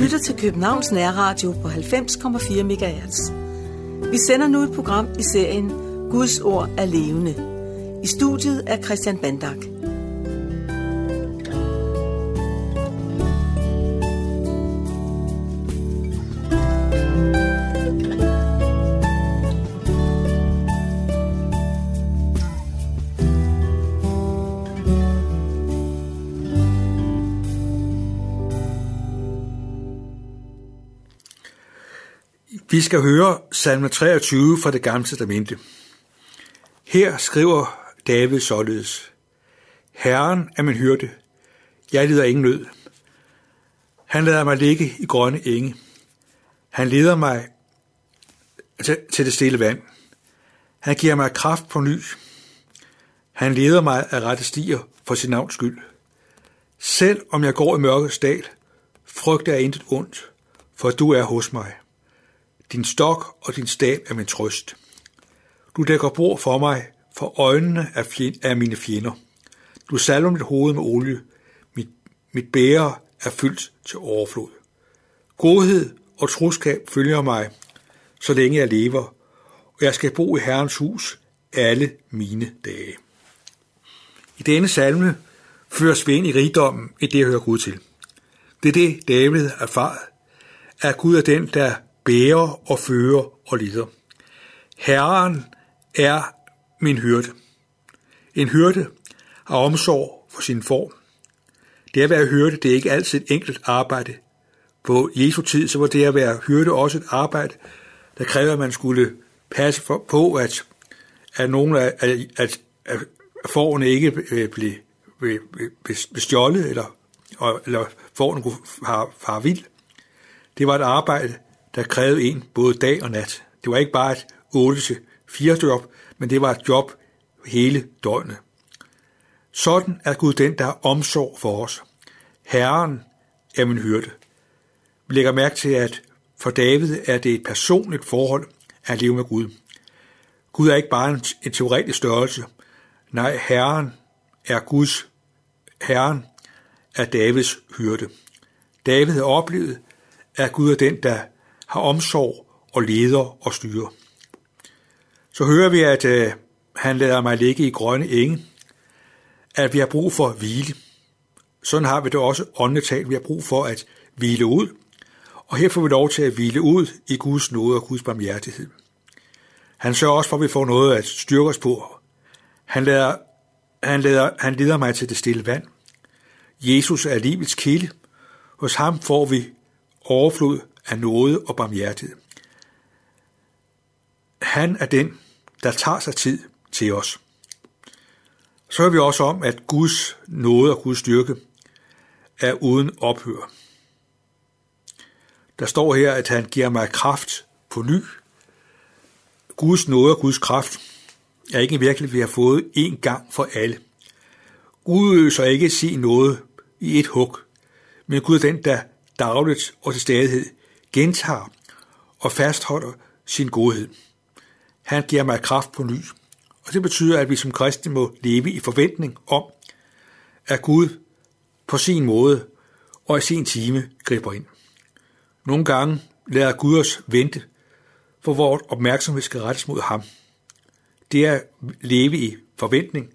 Lytter til Københavns Nærradio på 90,4 MHz. Vi sender nu et program i serien Guds ord er levende. I studiet er Christian Bandak. Vi skal høre salme 23 fra det gamle testamente. Her skriver David således. Herren er min hyrde. Jeg lider ingen nød. Han lader mig ligge i grønne enge. Han leder mig til det stille vand. Han giver mig kraft på ny. Han leder mig af rette stier for sin navns skyld. Selv om jeg går i mørkets dal, frygter jeg intet ondt, for du er hos mig. Din stok og din stab er min trøst. Du dækker bord for mig, for øjnene er, fjend, er mine fjender. Du salver mit hoved med olie. Mit, mit bære er fyldt til overflod. Godhed og troskab følger mig, så længe jeg lever, og jeg skal bo i Herrens hus alle mine dage. I denne salme føres vi ind i rigdommen i det, hører Gud til. Det er det, David erfaret, at Gud er den, der bærer og fører og leder. Herren er min hyrde. En hyrde har omsorg for sin form. Det at være hyrde, det er ikke altid et enkelt arbejde. På Jesu tid, så var det at være hyrde også et arbejde, der krævede, at man skulle passe på, at, at nogle af at, at, at forerne ikke øh, blev, blev, eller, eller forerne kunne fare vild. Det var et arbejde, der krævede en både dag og nat. Det var ikke bare et 8-4 job, men det var et job hele døgnet. Sådan er Gud den, der har omsorg for os. Herren er min hyrde. Vi lægger mærke til, at for David er det et personligt forhold at leve med Gud. Gud er ikke bare en, en teoretisk størrelse. Nej, Herren er Guds. Herren er Davids hyrde. David har oplevet, at Gud er den, der har omsorg og leder og styrer. Så hører vi, at øh, han lader mig ligge i grønne enge, at vi har brug for hvile. Sådan har vi det også åndeligt talt. Vi har brug for at hvile ud, og her får vi lov til at hvile ud i Guds nåde og Guds barmhjertighed. Han sørger også for, at vi får noget at styrke os på. Han, lader, han, lader, han leder mig til det stille vand. Jesus er livets kilde. Hos ham får vi overflod af nåde og barmhjertighed. Han er den, der tager sig tid til os. Så hører vi også om, at Guds nåde og Guds styrke er uden ophør. Der står her, at han giver mig kraft på ny. Guds nåde og Guds kraft er ikke virkelig, vi har fået en gang for alle. Gud øser ikke sin noget i et hug, men Gud er den, der dagligt og til stadighed gentager og fastholder sin godhed. Han giver mig kraft på ny, og det betyder, at vi som kristne må leve i forventning om, at Gud på sin måde og i sin time griber ind. Nogle gange lader Gud os vente, for vores opmærksomhed skal rettes mod ham. Det at leve i forventning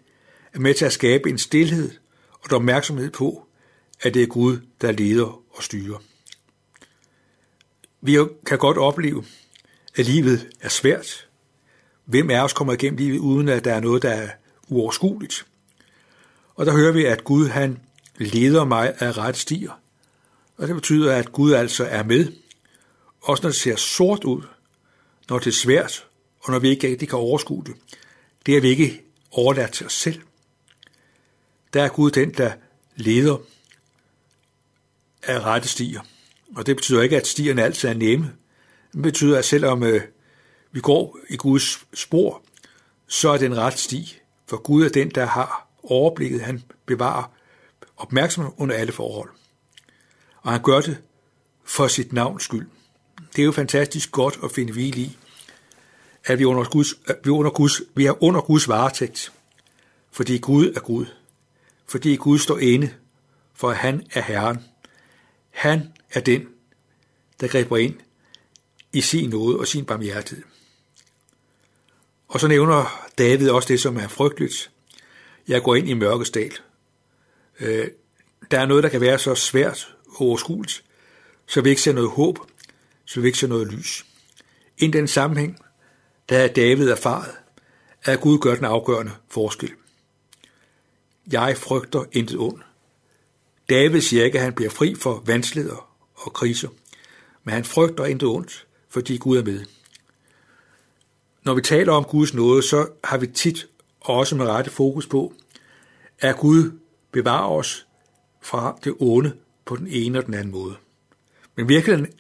er med til at skabe en stillhed og et opmærksomhed på, at det er Gud, der leder og styrer. Vi kan godt opleve, at livet er svært. Hvem af os kommer igennem livet, uden at der er noget, der er uoverskueligt? Og der hører vi, at Gud han leder mig af ret stier. Og det betyder, at Gud altså er med, også når det ser sort ud, når det er svært, og når vi ikke rigtig kan overskue det. Det er vi ikke overladt til os selv. Der er Gud den, der leder af rette stier. Og det betyder ikke, at stierne altid er nemme. Det betyder, at selvom øh, vi går i Guds spor, så er det en ret sti. For Gud er den, der har overblikket. Han bevarer opmærksomhed under alle forhold. Og han gør det for sit navns skyld. Det er jo fantastisk godt at finde hvile i, at vi, under Guds, at vi, under Guds, vi er under Guds varetægt, fordi Gud er Gud. Fordi Gud står inde, for han er Herren. Han er den, der griber ind i sin nåde og sin barmhjertighed. Og så nævner David også det, som er frygteligt. Jeg går ind i mørkets dal. Øh, der er noget, der kan være så svært og overskueligt, så vi ikke ser noget håb, så vi ikke ser noget lys. I den sammenhæng, der er David erfaret, at Gud gør den afgørende forskel. Jeg frygter intet ondt. David siger ikke, at han bliver fri for vanskeligheder og kriser, men han frygter intet ondt, fordi Gud er med. Når vi taler om Guds nåde, så har vi tit også med rette fokus på, at Gud bevarer os fra det onde på den ene og den anden måde. Men virkeligheden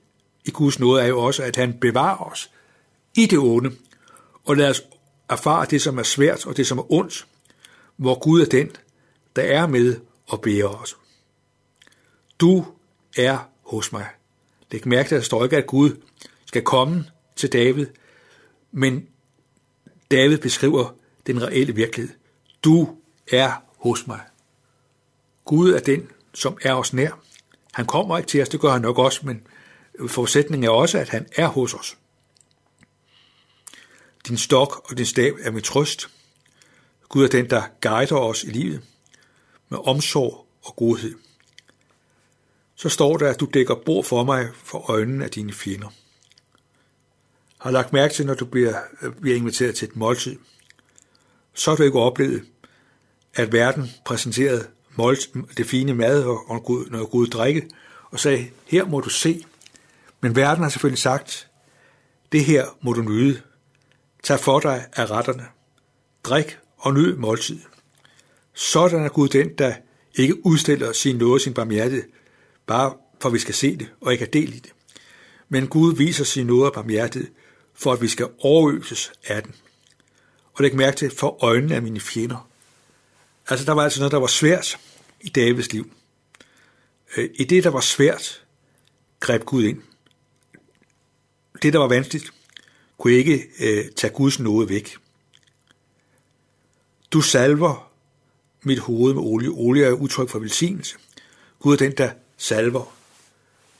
i Guds nåde er jo også, at han bevarer os i det onde, og lader os erfare det, som er svært og det, som er ondt, hvor Gud er den, der er med og bærer os. Du er hos mig. Læg mærke til, at der står ikke, at Gud skal komme til David, men David beskriver den reelle virkelighed. Du er hos mig. Gud er den, som er os nær. Han kommer ikke til os, det gør han nok også, men forudsætningen er også, at han er hos os. Din stok og din stav er med trøst. Gud er den, der guider os i livet med omsorg og godhed. Så står der, at du dækker bord for mig for øjnene af dine fjender. Har lagt mærke til, når du bliver, øh, bliver inviteret til et måltid, så har du ikke oplevet, at verden præsenterede det fine mad og noget god drikke, og sagde, her må du se. Men verden har selvfølgelig sagt, det her må du nyde. Tag for dig af retterne. Drik og nyd måltid. Sådan er Gud den, der ikke udstiller sin nåde, sin barmhjertighed, bare for at vi skal se det og ikke have del i det. Men Gud viser sin nåde og barmhjertighed, for at vi skal overøses af den. Og læg mærke til, for øjnene af mine fjender. Altså, der var altså noget, der var svært i Davids liv. Øh, I det, der var svært, greb Gud ind. Det, der var vanskeligt, kunne ikke øh, tage Guds nåde væk. Du salver mit hoved med olie. Olie er udtryk for velsignelse. Gud er den, der salver.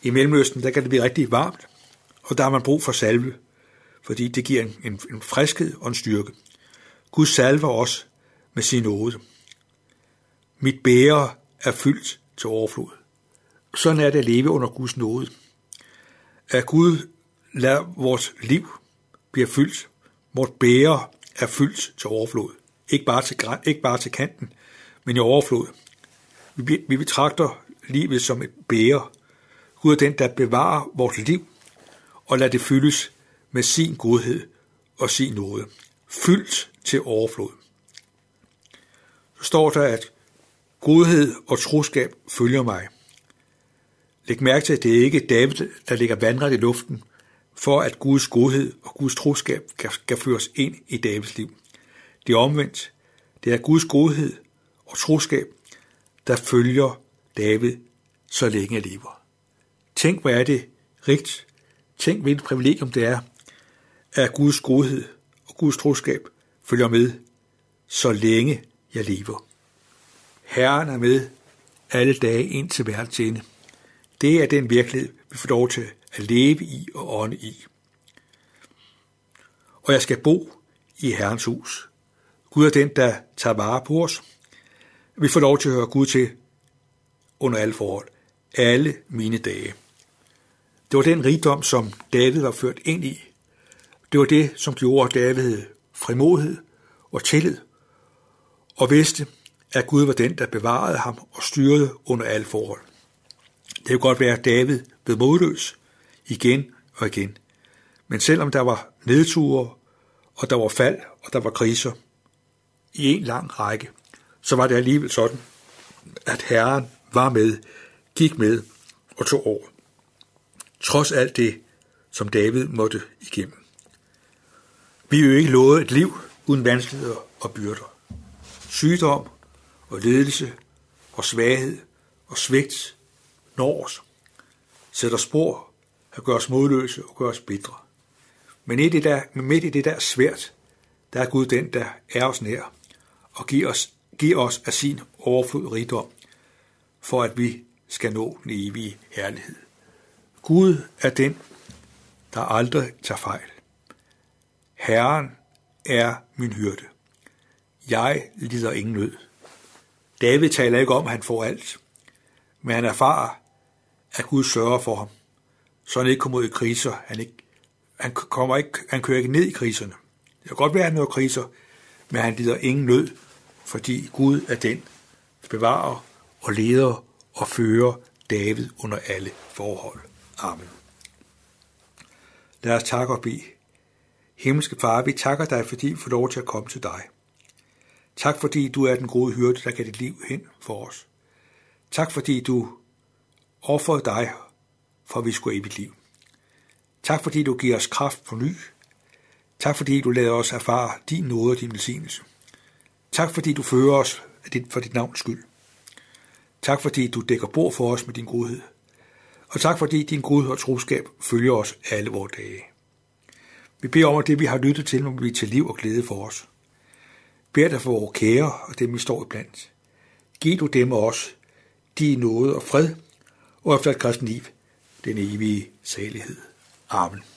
I Mellemøsten, der kan det blive rigtig varmt, og der har man brug for salve, fordi det giver en, en, en friskhed og en styrke. Gud salver os med sin nåde. Mit bære er fyldt til overflod. Sådan er det at leve under Guds nåde. At Gud lader vores liv blive fyldt. Vores bære er fyldt til overflod. Ikke bare til, ikke bare til kanten, men i overflod. Vi, vi betragter livet som et bære. Gud er den, der bevarer vores liv og lader det fyldes med sin godhed og sin nåde. Fyldt til overflod. Så står der, at godhed og troskab følger mig. Læg mærke til, at det er ikke David, der ligger vandret i luften, for at Guds godhed og Guds troskab kan føres ind i Davids liv. Det er omvendt. Det er Guds godhed og troskab, der følger David, så længe jeg lever. Tænk, hvor er det rigt. Tænk, hvilket privilegium det er, at Guds godhed og Guds troskab følger med, så længe jeg lever. Herren er med alle dage ind til verdens ende. Det er den virkelighed, vi får lov til at leve i og ånde i. Og jeg skal bo i Herrens hus. Gud er den, der tager vare på os. Vi får lov til at høre Gud til under alle forhold. Alle mine dage. Det var den rigdom, som David var ført ind i. Det var det, som gjorde David frimodighed og tillid, og vidste, at Gud var den, der bevarede ham og styrede under alle forhold. Det kunne godt være, at David blev modløs igen og igen. Men selvom der var nedture, og der var fald, og der var kriser i en lang række, så var det alligevel sådan, at Herren var med, gik med og tog over. Trods alt det, som David måtte igennem. Vi er jo ikke lovet et liv uden vanskeligheder og byrder. Sygdom og ledelse og svaghed og svigt når os, sætter spor og gør os modløse og gør os bitre. Men midt i, der, midt i det der svært, der er Gud den, der er os nær og giver os, giver os af sin overflod rigdom, for at vi skal nå den evige herlighed. Gud er den, der aldrig tager fejl. Herren er min hyrde. Jeg lider ingen nød. David taler ikke om, at han får alt, men han erfarer, at Gud sørger for ham, så han ikke kommer ud i kriser. Han, ikke, han, kommer ikke, han kører ikke ned i kriserne. Det kan godt være, at han kriser, men han lider ingen nød, fordi Gud er den, der bevarer og leder og fører David under alle forhold. Amen. Lad os takke og bede. Himmelske Far, vi takker dig, fordi vi får lov til at komme til dig. Tak fordi du er den gode hyrde, der gav dit liv hen for os. Tak fordi du offrede dig, for at vi skulle evigt liv. Tak fordi du giver os kraft på ny. Tak fordi du lader os erfare din nåde og din velsignelse. Tak fordi du fører os for dit navns skyld. Tak fordi du dækker bord for os med din godhed. Og tak fordi din godhed og troskab følger os alle vores dage. Vi beder om, at det vi har lyttet til, må blive til liv og glæde for os. Bær dig for vores kære og dem, vi står iblandt. Giv du dem og os de nåde og fred, og efter et kristen liv, den evige salighed. Amen.